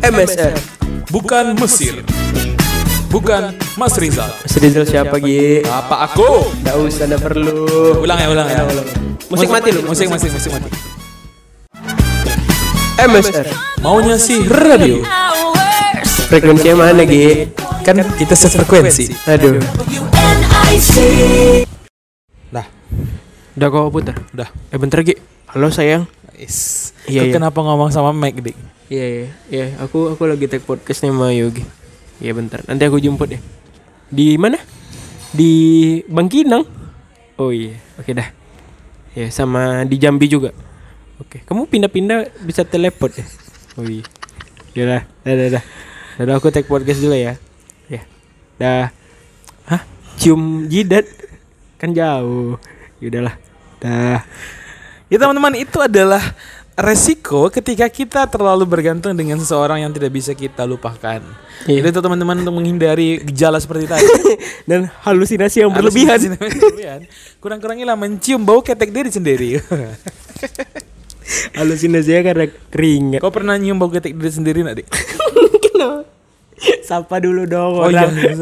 MSR. Bukan Mesir. Bukan Mas Rizal. Mas Rizal siapa Gi? Apa aku? Gak usah, gak perlu. Ulang ya, ulang ya. Musik mati lu. Musik, musik, musik mati. MSR. Maunya sih radio. Frekuensinya mana Gi? Kan kita sefrekuensi. Aduh. Dah, Udah kau putar. udah. Eh bentar Gi. Halo sayang. Is. Iya, iya. kenapa ngomong sama Mike, Dik? Iya iya iya. Aku aku lagi take podcast nih sama Yogi. Iya bentar. Nanti aku jemput ya. Di mana? Di Bangkinang. Oh iya. Oke dah. Ya sama di Jambi juga. Oke. Kamu pindah-pindah bisa teleport ya? Oh iya. Ya dah. Dah dah dah. Dah, dah, aku take podcast dulu ya. Ya. Dah. Hah? Cium jidat? Kan jauh. Yaudahlah. Dah. Ya teman-teman, itu adalah resiko ketika kita terlalu bergantung dengan seseorang yang tidak bisa kita lupakan. Iya. Jadi itu teman-teman untuk menghindari gejala seperti tadi. Dan halusinasi yang berlebihan. Halusinasi berlebihan. Kurang-kurangilah mencium bau ketek diri sendiri. Halusinasinya karena keringat. Kau pernah nyium bau ketek diri sendiri nggak, Dik? Kenapa? Sapa dulu dong Oh iya, orang. iya,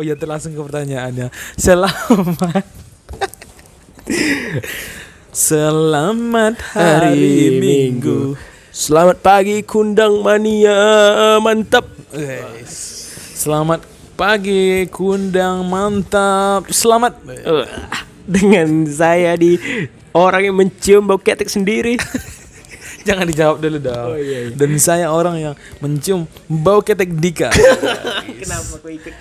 oh iya, langsung ke pertanyaannya. Selamat. Selamat hari Minggu. Selamat pagi kundang mania mantap. Guys. Selamat pagi, kundang mantap. Selamat. Eh, Dengan saya di orang yang mencium bau ketek sendiri. Jangan dijawab dulu dong. Oh, iya, iya. Dan saya orang yang mencium bau ketek Dika. Kenapa aku ikut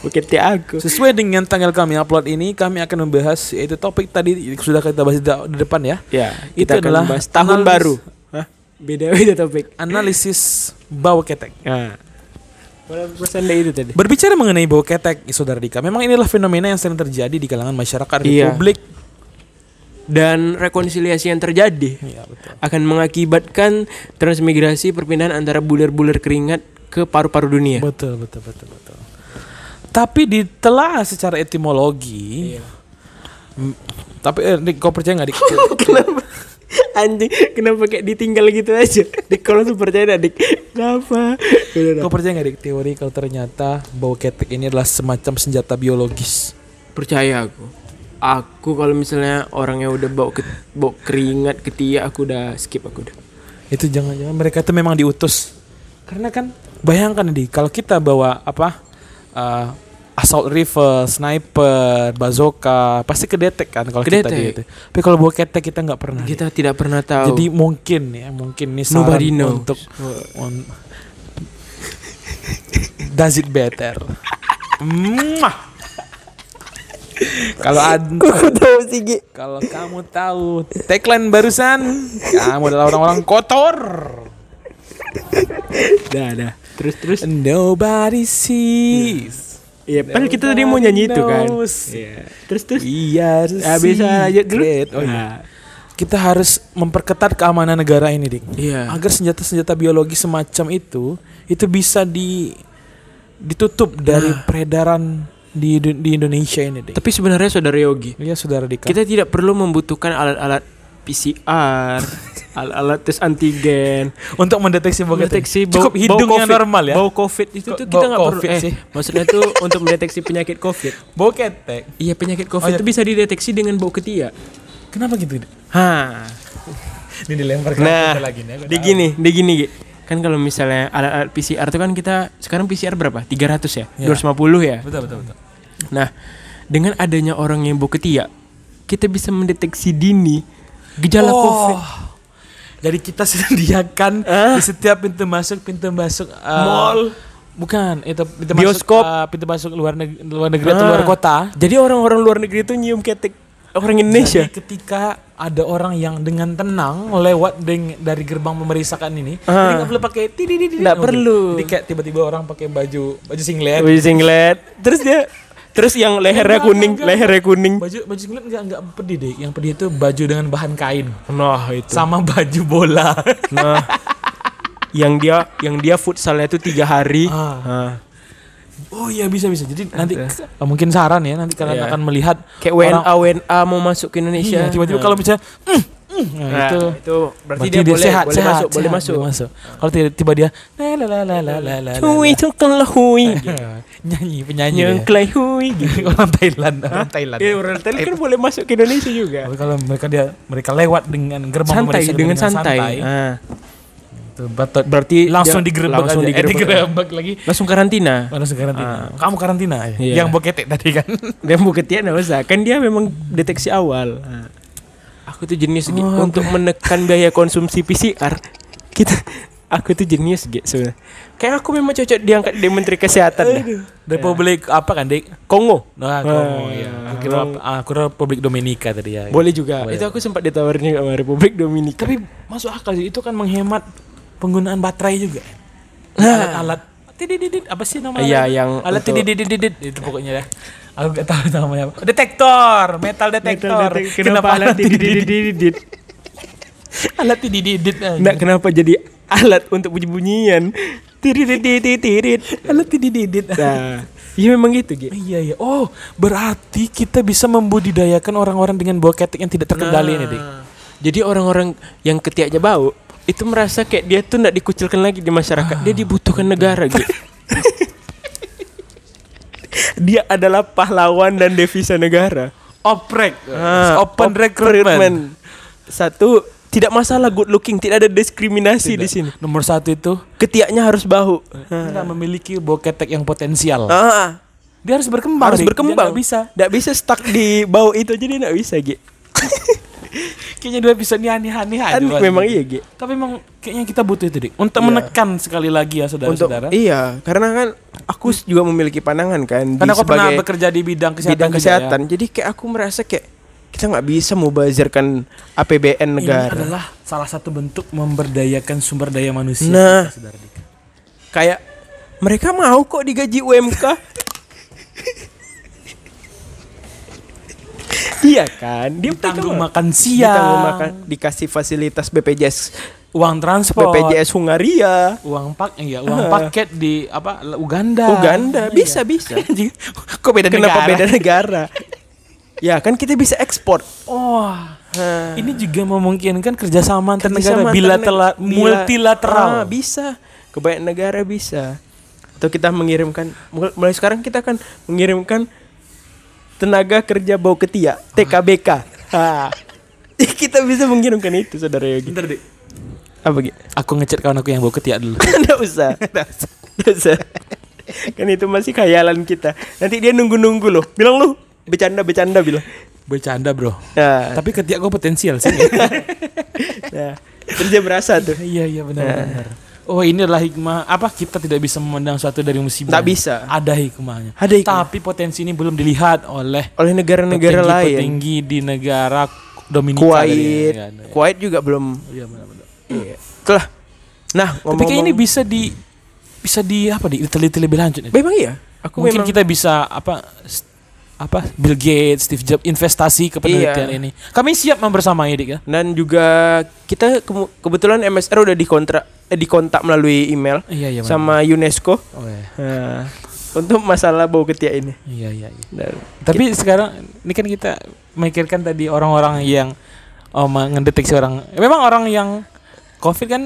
bau ketek aku? Sesuai dengan tanggal kami upload ini, kami akan membahas yaitu topik tadi sudah kita bahas di di depan ya. Ya, Itu adalah bahas tahun analis- baru. Hah? Beda-beda topik. Analisis bau ketek. Nah. Pesan itu tadi. Berbicara mengenai bau ketek, saudara Dika, memang inilah fenomena yang sering terjadi di kalangan masyarakat Iya. Republik. Dan rekonsiliasi yang terjadi Iya betul. akan mengakibatkan transmigrasi perpindahan antara bulir-bulir keringat ke paru-paru dunia. Betul, betul, betul, betul. Tapi ditelaah secara etimologi. M- tapi eh, Dik, kau percaya nggak dik? kenapa anjing kenapa kayak ditinggal gitu aja dik kalau tuh percaya dah, dik kenapa kau percaya nggak dik teori kalau ternyata bau ketek ini adalah semacam senjata biologis? percaya aku aku kalau misalnya orangnya udah bau ke, bau keringat ketiak aku udah skip aku udah Itu jangan-jangan mereka itu memang diutus. Karena kan bayangkan nih kalau kita bawa apa eh, assault rifle, sniper, bazooka pasti kedetek kan kalau kita Kedetek. di itu. Tapi kalau bawa ketek kita nggak pernah. Kita tidak pernah tahu Jadi mungkin ya, mungkin ini saran Nobody knows. untuk un- Does it better? Mwah. Kalau ad- kalau kamu tahu tagline barusan, kamu adalah orang-orang kotor. dah dah terus terus Nobody sees. iya padahal kita tadi mau nyanyi itu kan knows. iya terus terus are ya bisa aja dulu. Oh, iya. Nah, Kita harus memperketat keamanan negara ini, Dik. iya agar senjata-senjata biologi semacam itu itu bisa di ditutup dari Nah. peredaran di di Indonesia ini deh. tapi sebenarnya saudara Yogi Iya saudara Dika. kita tidak perlu membutuhkan alat-alat PCR alat-alat tes antigen untuk mendeteksi bau mendeteksi bau, cukup hidungnya bau COVID. normal ya. Bau COVID itu tuh kita nggak perlu. Eh, sih? maksudnya tuh untuk mendeteksi penyakit COVID. Bau ketek. Iya penyakit Oh, COVID iya. itu bisa dideteksi dengan bau ketiak. Kenapa gitu? Hah. Ini dilempar ke Nah, lagi nih. di gini, di gini. Kan kalau misalnya alat-alat PCR tuh kan kita sekarang PCR berapa? 300 ya? Iya. 250 ya? Betul betul betul. Nah, dengan adanya orang yang bau ketiak, kita bisa mendeteksi dini gejala Oh. COVID. Jadi kita sediakan Ah. di setiap pintu masuk pintu masuk uh, Mall. Bukan, itu pintu Bioskop. masuk uh, pintu masuk luar negeri, luar negeri atau Ah. luar kota. Jadi orang-orang luar negeri itu nyium ketek orang Indonesia. Jadi ketika ada orang yang dengan tenang lewat deng- dari gerbang pemeriksaan ini, Ah. jadi nggak perlu pakai Oh, perlu. Jadi kayak tiba-tiba orang pakai baju baju singlet. Baju singlet. Terus dia terus yang lehernya Enggak, kuning, enggak, lehernya kuning. Baju baju singlet nggak nggak pedih deh. Yang pedih itu baju dengan bahan kain Nah, itu. sama baju bola. Nah, yang dia yang dia futsalnya itu tiga hari. Ah. Nah, Oh iya bisa bisa. Jadi nanti eh, mungkin saran ya nanti kalian Iya. akan melihat kayak orang- WNA WNA mau masuk ke Indonesia. Iya, tiba-tiba Nah. kalau misalnya "Mm, mm, Nah, Nah, itu itu berarti, dia, boleh sehat, boleh sehat, masuk, boleh sehat, masuk. Kalau tiba-tiba dia la la la la la la la. Hui tukelah hui. nyanyi penyanyi Yang ya. kelai hui gitu. orang Thailand, orang Thailand. Ya, orang Thailand kan boleh masuk ke Indonesia juga. Tapi kalau mereka dia mereka lewat dengan gerbang Santai pemeriksaan dengan santai. Ah, Itu batot berarti langsung dia- digerebek langsung aja. Eh, digerebek. digerebek lagi. langsung karantina. Langsung karantina. Ah. Kamu karantina ya? Iya. Yang boketek tadi kan. Dan bukit dia nggak usah. Kan dia memang deteksi awal. Nah, Aku tuh jenius. Oh, untuk menekan biaya konsumsi PCR. Kita aku tuh jenius gitu sebenarnya. Kayak aku memang cocok diangkat di Menteri Kesehatan dah. Republik apa kan, Dik? Kongo. Nah, Ah, Kongo ya. Aku kira, ah, aku kira Republik Dominika tadi ya. Boleh juga. Boleh. Itu aku sempat ditawarin sama Republik Dominika. Tapi masuk akal sih itu kan menghemat penggunaan baterai juga. Nah. Alat-alat tidididit apa sih namanya? Iya, yang alat tidididit itu pokoknya ya. Aku gak tahu namanya apa. Detektor, metal detektor. Kenapa alat didididididid? alat tidididit? Nggak kenapa jadi alat untuk bunyi-bunyian? Tirit alat tidididit. Nah, iya memang gitu gitu. Iya iya. Oh, berarti kita bisa membudidayakan orang-orang dengan bau ketek yang tidak terkendali ini, Dik. Jadi orang-orang yang ketiaknya bau itu merasa kayak dia tuh nggak dikucilkan lagi di masyarakat. Dia dibutuhkan negara gitu. dia adalah pahlawan dan devisa negara. Oprek. Ah, open op- recruitment. Satu, tidak masalah good looking, tidak ada diskriminasi di sini. Nomor satu itu Ketiaknya harus bau. tidak memiliki bau ketek yang potensial. Ah, Dia harus berkembang. harus berkembang. Dia nggak bisa. Nggak bisa stuck di bau itu aja dia nggak bisa, Gi. Kayaknya dia bisa nih aneh-aneh aja. Aneh, memang iya, Gi. Tapi memang kayaknya kita butuh itu, Dik. Untuk Iya. menekan sekali lagi ya, Untuk saudara-saudara. iya, karena kan aku juga memiliki pandangan kan Karena aku pernah bekerja di bidang kesehatan. bidang juga kesehatan. ya. Jadi kayak aku merasa kayak kita nggak bisa mubazirkan APBN Ini negara. adalah salah satu bentuk memberdayakan sumber daya manusia. Nah. kita, saudara Dik. Kayak mereka mau kok digaji UMK. iya kan? Dia Ditanggung makan siang. Ditanggung makan, dikasih fasilitas BPJS uang transport, BPJS Hungaria, uang pak, iya, uang paket di apa Uganda. Uganda, Iya. bisa bisa. Kok beda Kenapa negara? beda negara? ya kan kita bisa ekspor. Oh, Hah. ini juga memungkinkan kerjasama antar negara Kerjasama bila bila- multilateral. Ah, bisa. Kebanyakan negara bisa. Atau kita mengirimkan mul- mulai sekarang kita akan mengirimkan tenaga kerja bau ketiak TKBK. Ha. kita bisa mengirimkan itu saudara Yogi. Bentar, Dik. Apa gitu? Aku ngechat kawan aku yang bawa ketiak dulu. Enggak usah. Enggak usah. kan itu masih khayalan kita. Nanti dia nunggu-nunggu loh. Bilang lu bercanda-bercanda bilang. Bercanda, Bro. Nah, Tapi ketiak gue potensial sih. nah terus dia berasa tuh. iya, iya benar benar. Oh, ini adalah hikmah apa kita tidak bisa memandang suatu dari musibah. Tak bisa. Ada hikmahnya. Ada hikmah. Tapi potensi ini belum dilihat oleh Oleh negara-negara lain. petinggi di negara Dominika. Kuwait, tadi ya. Iya, Kuwait juga belum. Iya, benar-benar. Iya. Itulah. Nah, Tapi kayak ini ngomong bisa di bisa di apa di diteliti lebih lanjut. ya? memang iya. Aku Mungkin memang kita bisa apa apa Bill Gates, Steve Jobs investasi ke penelitian Iya. ini. Kami siap membersamai Dik ya. dan juga kita kemu- kebetulan MSR udah dikontrak eh, dikontak melalui email Iya iya. sama UNESCO Oh, iya. nah, untuk masalah bau ketiak ini. Iya iya. iya. Dan Tapi sekarang ini kan kita memikirkan tadi orang-orang yang oh, mendeteksi orang. Memang orang yang COVID kan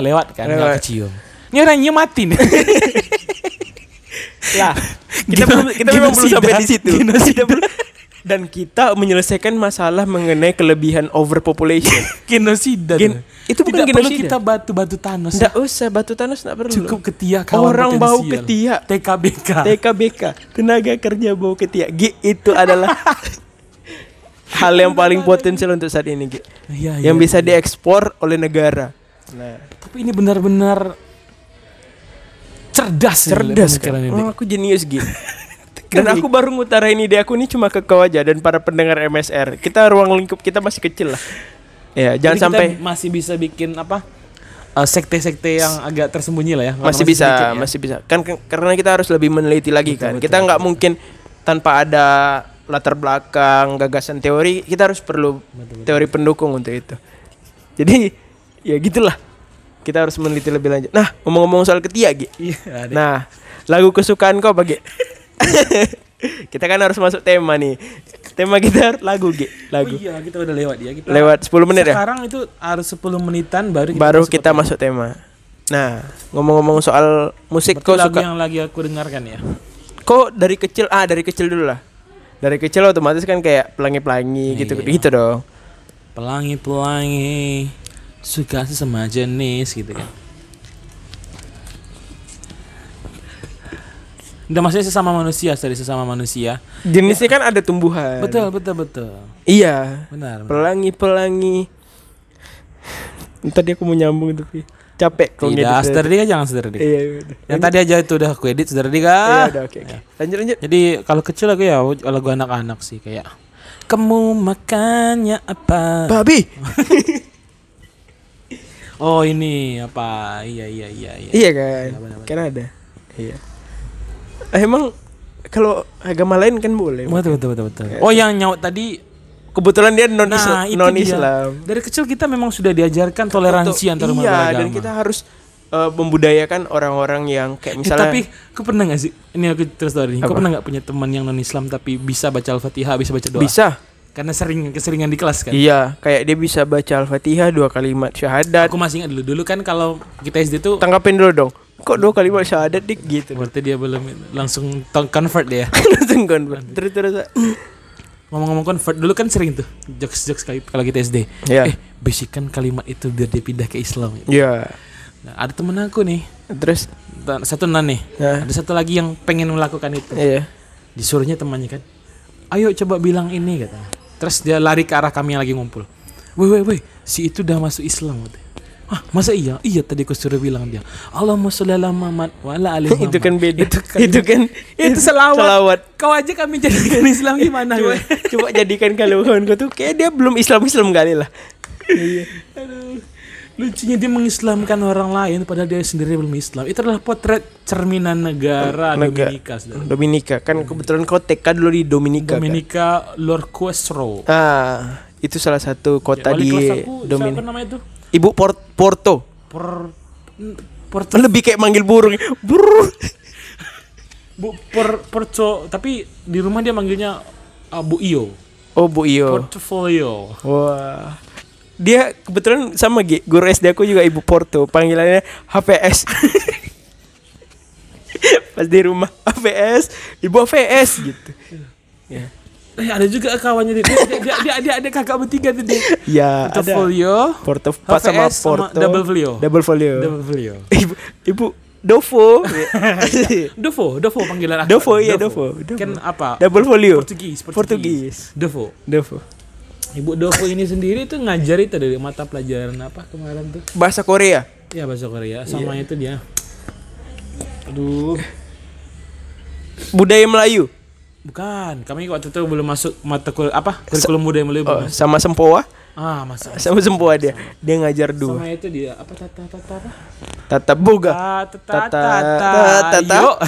lewat kan Lewat. kecium. Ini orang nyiumatin. lah, kita belum kita memang belum sampai di situ. Kita belum- dan kita menyelesaikan masalah mengenai kelebihan overpopulation. genosida. Gen- itu bukan Tidak perlu kita batu-batu Thanos. Enggak usah batu Thanos enggak perlu. Cukup ketiak kawan Orang bau ketiak. TKBK. TKBK, tenaga kerja bau ketiak. G itu adalah hal yang paling potensial untuk saat ini, Gi. Iya, Yang iya. bisa diekspor oleh negara. Nah, Tapi ini benar-benar cerdas, cerdas kan. ini. Oh, aku jenius, Gi. Dan aku baru ngutarain ide aku ini cuma ke kau aja dan para pendengar MSR. Kita ruang lingkup kita masih kecil lah. Ya, Jadi jangan kita sampai masih bisa bikin apa? eh, sekte-sekte yang agak tersembunyi lah ya. masih bisa, sedikit ya. masih bisa. Kan karena kita harus lebih meneliti lagi Betul, kan. betul, kita nggak mungkin tanpa ada latar belakang, gagasan teori, kita harus perlu teori pendukung untuk itu. Jadi ya gitulah. Kita harus meneliti lebih lanjut. Nah, ngomong-ngomong soal ketiak, Gi. Iya. Nah, lagu kesukaan kau bagi kita kan harus masuk tema nih. tema kita lagu G, lagu. Oh iya, kita udah lewat ya. Kita Lewat 10 menit ya? Sekarang itu harus 10 menitan baru kita Baru masuk kita tema. masuk tema. Nah, ngomong-ngomong soal musik Berarti kau lagu suka yang lagi aku dengarkan ya. kok dari kecil ah dari kecil dulu lah. Dari kecil otomatis kan kayak pelangi-pelangi gitu Iya. gitu dong. Pelangi-pelangi suka sesama jenis gitu kan. Udah maksudnya sesama manusia, dari sesama manusia. Jenisnya kan ada tumbuhan. Betul, betul, betul. Iya. Benar. Pelangi-pelangi. Tadi aku mau nyambung tapi capek kalau Tidak, ngedit. Dika jangan saudara Dika. Iya, udah. Yang tadi aja itu udah aku edit saudara Dika. Iya, udah oke oke. Lanjut lanjut. Jadi kalau kecil aku ya lagu anak-anak sih kayak kamu makannya apa? Babi. Oh ini apa? Iya iya iya iya. iya kan? Kan ada. Iya. Eh, Emang kalau agama lain kan boleh. Betul betul betul betul. Oh yang nyaut tadi Kebetulan dia non Nah, Islam. non dia. Islam. dari kecil kita memang sudah diajarkan toleransi antar umat Iya, beragama. dan kita harus eh, membudayakan orang-orang yang kayak Eh, misalnya tapi kau pernah gak sih? Ini aku terus nih. Kau pernah gak punya teman yang non Islam tapi bisa baca Al-Fatihah, bisa baca doa? bisa. Karena sering keseringan di kelas kan. Iya, kayak dia bisa baca Al-Fatihah dua kalimat syahadat. Aku masih ingat dulu. Dulu kan kalau kita SD tuh Tanggapin dulu dong. Kok dua kalimat syahadat dik gitu. berarti dia belum langsung convert dia. Langsung convert. Terus terus. Ngomong-ngomong convert dulu kan sering tuh jokes-jokes kali kalau kita SD. Iya. Eh, bisikan kalimat itu biar dia pindah ke Islam. Iya. Nah, ada temen aku nih, Terus satu nan nih. Nah. Ada satu lagi yang pengen melakukan itu. iya. Disuruhnya temannya kan, ayo coba bilang ini katanya. Terus dia lari ke arah kami yang lagi ngumpul. Weh weh weh, si itu udah masuk Islam. Hah, masa iya? Iya tadi aku suruh bilang dia. Allahumma sholli ala Muhammad wa ala ali Muhammad. itu kan beda. Itu kan, itu kan itu selawat. selawat. Kau aja kami jadikan Islam gimana? Coba, coba jadikan kalau kawan kau tuh kayak dia belum Islam Islam kali lah. Aduh. Lucunya dia mengislamkan orang lain padahal dia sendiri belum Islam. Itu adalah potret cerminan negara Negara. Dominika. saudara. Dominika kan kebetulan kau TK dulu di Dominika. Kan? Dominika Lorquestro. Ah, itu salah satu kota Wali di Dominika. namanya itu? Ibu Port Porto. Por Porto Lebih kayak manggil burung. Burung. Bu por Porco tapi di rumah dia manggilnya uh, Bu Iyo. Oh, Bu Iyo. Portfolio. Wah. Dia kebetulan sama G, guru SD aku juga Ibu Porto, panggilannya HPS. Pas di rumah HPS, Ibu HPS gitu. Ya. Eh ada juga kawannya dia. Dia dia dia, dia, dia kakak bertiga tuh dia. Ya, ada. Portfolio. Porto pas sama HPS sama Porto. Double Folio. Double folio. Double Folio. Ibu, Ibu Dovo. Dovo, Dovo panggilan aku. Dovo, iya, Dovo. Dovo. Kan apa? Double folio. Portugis, Portugis. Dovo. Dovo. Ibu Dovo ini sendiri tuh ngajar itu dari mata pelajaran apa kemarin tuh? Bahasa Korea. Ya bahasa Korea. Sama Iya. itu dia. Aduh. Budaya Melayu. Bukan, kami waktu itu belum masuk mata kul apa kurikulum budaya Melayu Oh, sama Sempoa. Ah, masa. Sama Sempoa dia. Dia ngajar dua. Sama itu dia apa tata tata apa? Tata boga. Tata Tata- tata tata. Yuk.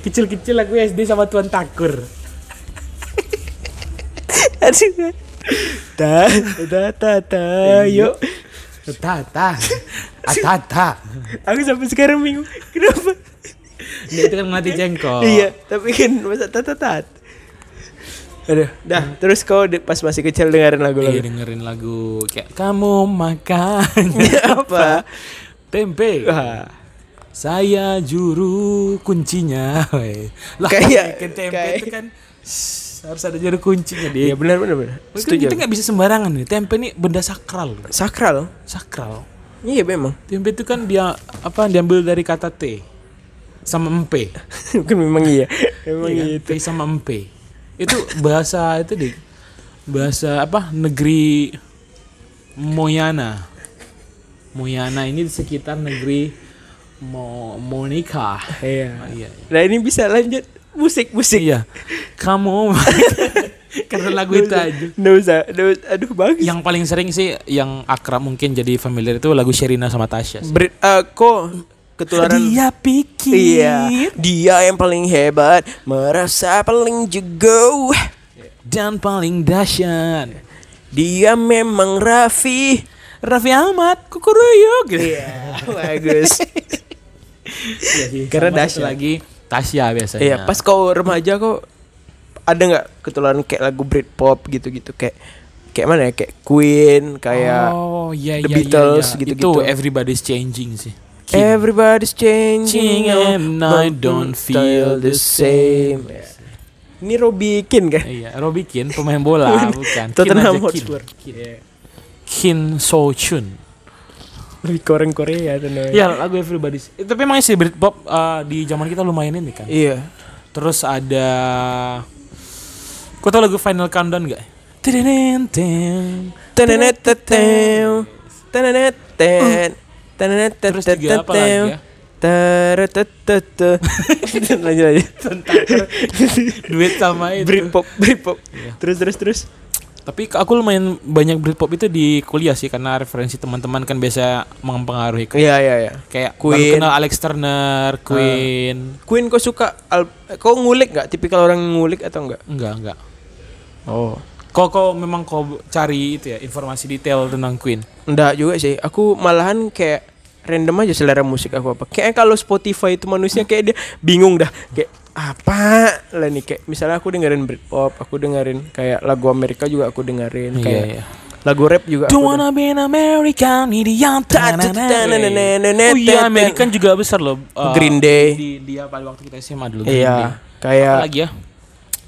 Kecil-kecil aku SD sama Tuan Takur. Aduh. Ta ta ta ta yuk. Tata. Atata. Aku sampai sekarang bingung. Kenapa? Dia itu kan ngelatih jengkol. Iya, tapi kan masa ta ta ta. Aduh, dah. Terus kau pas masih kecil dengerin Iya lagu-lagu dengerin lagu kayak kamu makan apa? tempe. Wah, Saya juru kuncinya. Lah Kayak- tempe kayak- itu kan shh, harus ada juru kuncinya dia. iya benar benar benar. Setuju. kita nggak bisa sembarangan nih. Tempe ini benda sakral. Sakral. Sakral. Iya memang. Tempe itu kan dia apa diambil dari kata T sama empe. Bukan memang iya. Memang Iya iya. kan? T sama empe. Itu bahasa itu deh. Bahasa apa? Negeri Moyana. Moyana ini di sekitar negeri Mo Monica. Iya. Ah, iya. Nah ini bisa lanjut musik musik. Iya. Kamu karena lagu itu aja. Nggak usah, nggak usah. Aduh bagus. Yang paling sering sih yang akrab mungkin jadi familiar itu lagu Sherina sama Tasya. sih. Ber, eh, kok ketularan Dia pikir Iya, dia yang paling hebat, merasa paling jago. dan paling dahsyat. Dia memang Raffi. Raffi Ahmad, kukuruyuk gitu. Iya, bagus. Sih, Karena dahsyat. lagi Tasya biasanya. Iya, pas kau remaja kok ada nggak ketularan kayak lagu Britpop gitu-gitu kayak kayak mana ya kayak Queen kayak oh iya The iya Beatles iya, iya. gitu-gitu. Itu everybody's changing sih. King. Everybody's changing and I don't feel the same. Ya. Ini Robbie Keane kan? Iya, Robbie Keane pemain bola bukan. Tottenham Kin aja, Kin. Hotspur. Kim So Chun. Lebih ke orang Korea tuh namanya. Ya lagu Everybody's. Eh, tapi emang sih Britpop uh, di zaman kita lumayan ini kan. Iya. Terus ada Kau tau lagu Final Countdown gak? Tidin-tin. Teneneteteu. Tenenetet. Tenenetet. Terus juga apa lagi ya? Teretetetet. Lanjut aja. Duet sama itu. Britpop, Britpop. Iya. Terus terus terus. Tapi aku lumayan banyak Britpop itu di kuliah sih karena referensi teman-teman kan biasa mempengaruhi. Iya iya iya. Kayak Queen. kenal Alex Turner, Queen. Queen kau suka al- kau ngulik nggak? Tipikal orang ngulik atau enggak? Enggak, enggak. Oh. Kok kok memang kau cari itu ya informasi detail tentang Queen? Enggak juga sih. Aku malahan kayak random aja selera musik aku apa. Kayak kalau Spotify itu manusia kayak dia bingung dah. Kayak apa lah nih kayak misalnya aku dengerin Britpop, aku dengerin kayak lagu Amerika juga aku dengerin kayak iya. lagu rap juga Don't aku wanna be an American idiot. Oh iya, American juga besar loh. uh, Green Day. Di dia pada waktu kita SMA dulu. Iya, Apa kayak lagi ya?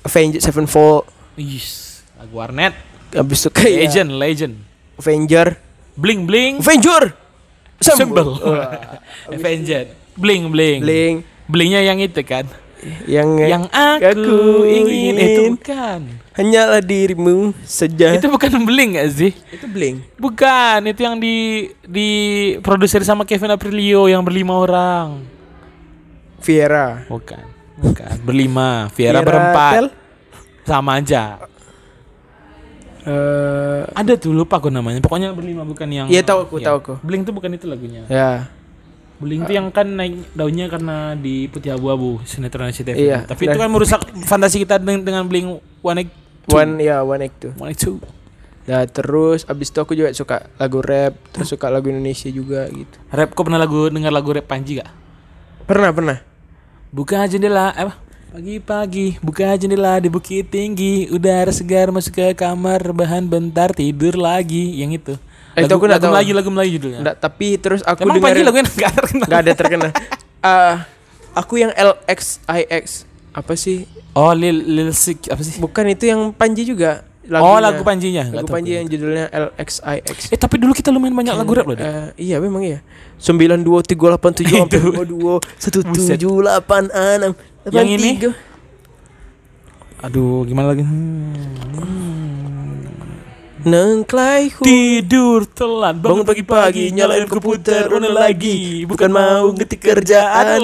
Avenged Sevenfold, Yes, lagu Warnet. habis itu kayak Legend, legend. Avenger, Bling bling. Avenger, Symbol. Wah, Avenged. Bling bling. Bling, Blingnya yang itu kan. Yang Yang aku, ingin. itu bukan. hanyalah dirimu saja. Itu bukan bling gak sih? itu bling. Bukan, itu yang di di produser sama Kevin Aprilio yang berlima orang. Viera. Bukan. Bukan, berlima. Viera Viera berempat. Tel. Sama aja. Eh, Ada tuh lupa aku namanya. Pokoknya berlima bukan yang Iya, tahu aku, Iya. tahu aku. Bling tuh bukan itu lagunya. ya. Bling tuh yang kan naik daunnya karena di putih abu-abu sinetron SCTV. Iya, Tapi itu kan merusak fantasi kita dengan, dengan Bling One Eight Two. One ya One Act tuh. One Eight Two. Nah terus abis itu aku juga suka lagu rap, terus suka lagu Indonesia juga gitu. Rap kok pernah lagu dengar lagu rap Panji gak? Pernah pernah. Buka jendela apa? Pagi-pagi buka jendela di bukit tinggi Udara segar masuk ke kamar Rebahan bentar tidur lagi Yang itu Eh, itu Lagu, aku nggak lagu tahu. Melayu, lagu Melayu judulnya Nggak, tapi terus aku Emang dengerin lagunya gak terkenal nggak ada terkena. Ah, aku yang LXIX apa sih? Oh Lil, Lil Sik apa sih? Bukan itu yang Panji juga. Oh lagunya. lagu Panjinya Nggak Lagu Panji aku. yang judulnya LXIX. Eh tapi dulu kita lumayan banyak lagu rap loh. Eh, iya memang iya. Sembilan dua tiga delapan tujuh Itu. dua dua satu Buset. tujuh delapan enam Yang ini? Aduh gimana lagi hmm. Nengklai hu Tidur telat Bangun pagi-pagi nyalain komputer online lagi Bukan mau ngetik kerjaan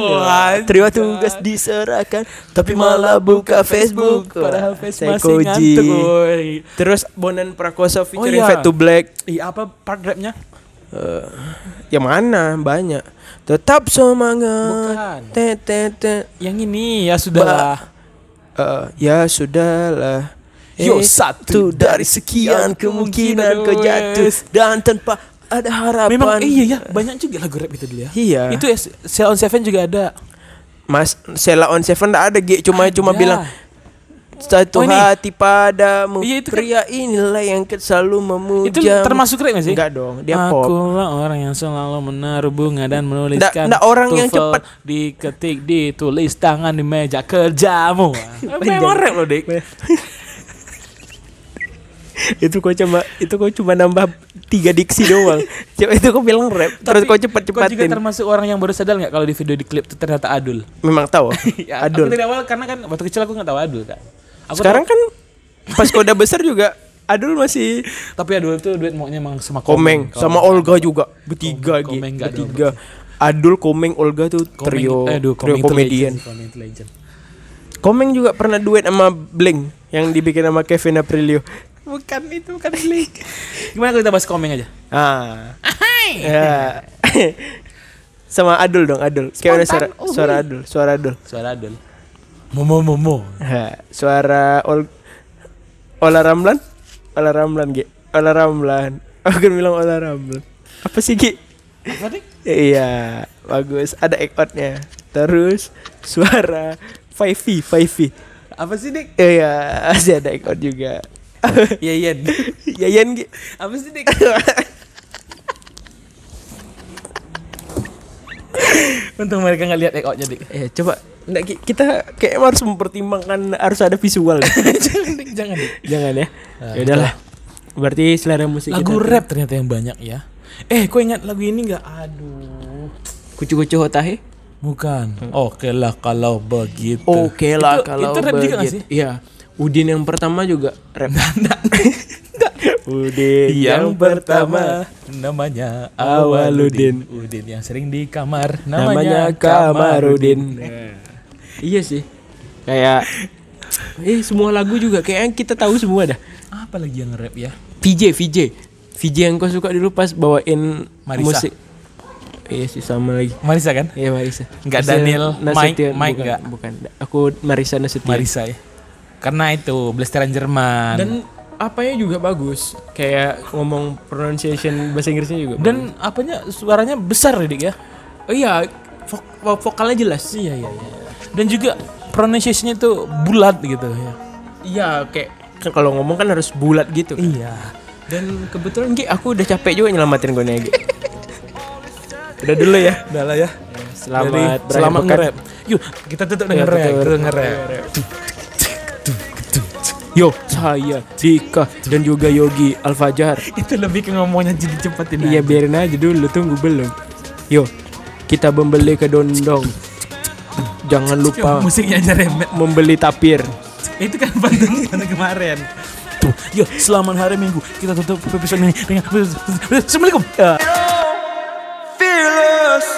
Terima tugas diserahkan Tapi malah buka Facebook Padahal face Saya masih Koji. ngantuk woy. Terus Bonan Prakosa featuring iya. Fade to Black Iya apa part rapnya? Eh, Yang mana banyak Tetap semangat Bukan. te, te, te. Yang ini ya sudah lah Eh, Ya sudahlah Yo, Eh, satu dari sekian kemungkinan kau jatuh. Dan tanpa ada harapan. Memang iya ya banyak juga lagu rap itu dulu ya. Iya. Itu ya Cell on Seven juga ada. Mas Sela on Seven nggak ada G cuma cuma bilang satu Oh, ini. hati padamu Iya, itu kan- pria inilah yang selalu memuja Itu termasuk rap gak sih? enggak dong dia Aku pop. lah orang yang selalu menaruh bunga dan menuliskan nggak orang yang cepat. Diketik ditulis tangan di meja kerjamu. Memang rap loh Dik itu kok cuma itu kok cuma nambah tiga diksi doang. Coba itu kok bilang rap terus kok cepet Kau juga termasuk orang yang baru sadar nggak kalau di video di klip itu ternyata Adul? Memang tahu. Ya, adul. Aku dari awal karena kan waktu kecil aku nggak tahu Adul kan aku sekarang kan pas kau udah besar juga adul masih tahu- tapi Adul itu duet maunya emang sama komeng. Sama Olga juga. Bertiga Komeng- gitu Komeng bertiga. Adul komeng Olga tuh Komeng, trio eh, aduh, trio Komeng komedian. Komeng. Komeng juga pernah duet sama Bling yang dibikin sama Kevin Aprilio. Bukan itu bukan Blink. Gimana kalau kita bahas Komeng aja? Ah. ya. sama Adul dong, Adul. Kayak mana suara, Spontan, suara Adul, suara Adul. Suara Adul. Momo Momo. Ha, suara Ol Ola Ramlan? Ola Ramlan, Ge. Ola Ramlan. Aku kan bilang Ola Ramlan. Apa sih, Ge? Apa? Iya, bagus. Ada ekotnya. Terus suara 5V, 5V. Apa sih dik? Iya, masih ada ekor juga. Yayan. Yayan Gi. Apa sih dik? Untung mereka nggak lihat ekoknya dik. Eh, coba nggak, Ki, kita kayak harus mempertimbangkan harus ada visual. jangan dik, jangan dik. Jangan ya. Ah, Ya udahlah. Berarti selera musik Lagu kita rap ternyata yang banyak ya. Eh, kau ingat lagu ini nggak? Aduh. kucu-kucu hotahe. Bukan. Oke lah kalau begitu. Oke lah Itu- kalau itu rap juga nggak begitu. sih? Iya. Udin yang pertama juga rap. Udin Yang pertama namanya Awaludin. Udin yang sering di kamar namanya namanya Kamarudin. Iya sih. Kayak eh semua lagu juga kayak kita tahu semua dah. Apa lagi yang rap ya? VJ VJ. VJ yang kau suka dulu pas bawain Marisa. musik. Iya sih sama lagi. Marisa kan? Iya Marisa. Nggak Marisa Daniel, Nasution. Mike- Mike bukan, nggak? Bukan. Aku Marisa Nasution. Marisa ya. Karena itu blasteran Jerman. Dan apanya juga bagus. Kayak ngomong pronunciation bahasa Inggrisnya juga. dan apanya suaranya besar ya, Dik ya? bagus. oh iya, vok- vo- vokalnya jelas. Iya iya iya. Dan juga pronunciation-nya tuh bulat gitu ya. Iya, kayak kan kalau ngomong kan harus bulat gitu. kan. Iya. Dan kebetulan Gi, aku udah capek juga nyelamatin gue nih Gi. udah dulu ya. Udah lah ya. Selamat Jadi, selamat nge-rap. Yuk, kita tutup Ya, dengan rap yo saya Dika dan juga Yogi Alfajar. Itu lebih ke ngomongnya jadi cepat ini. Iya biarin aja dulu tunggu belum. Yo kita membeli ke dondong. Jangan lupa yo, musiknya aja remet membeli tapir. Itu kan bantuan kemarin. Tuh yo selamat hari minggu. Kita tutup episode ini dengan assalamualaikum. Ya. Fearless.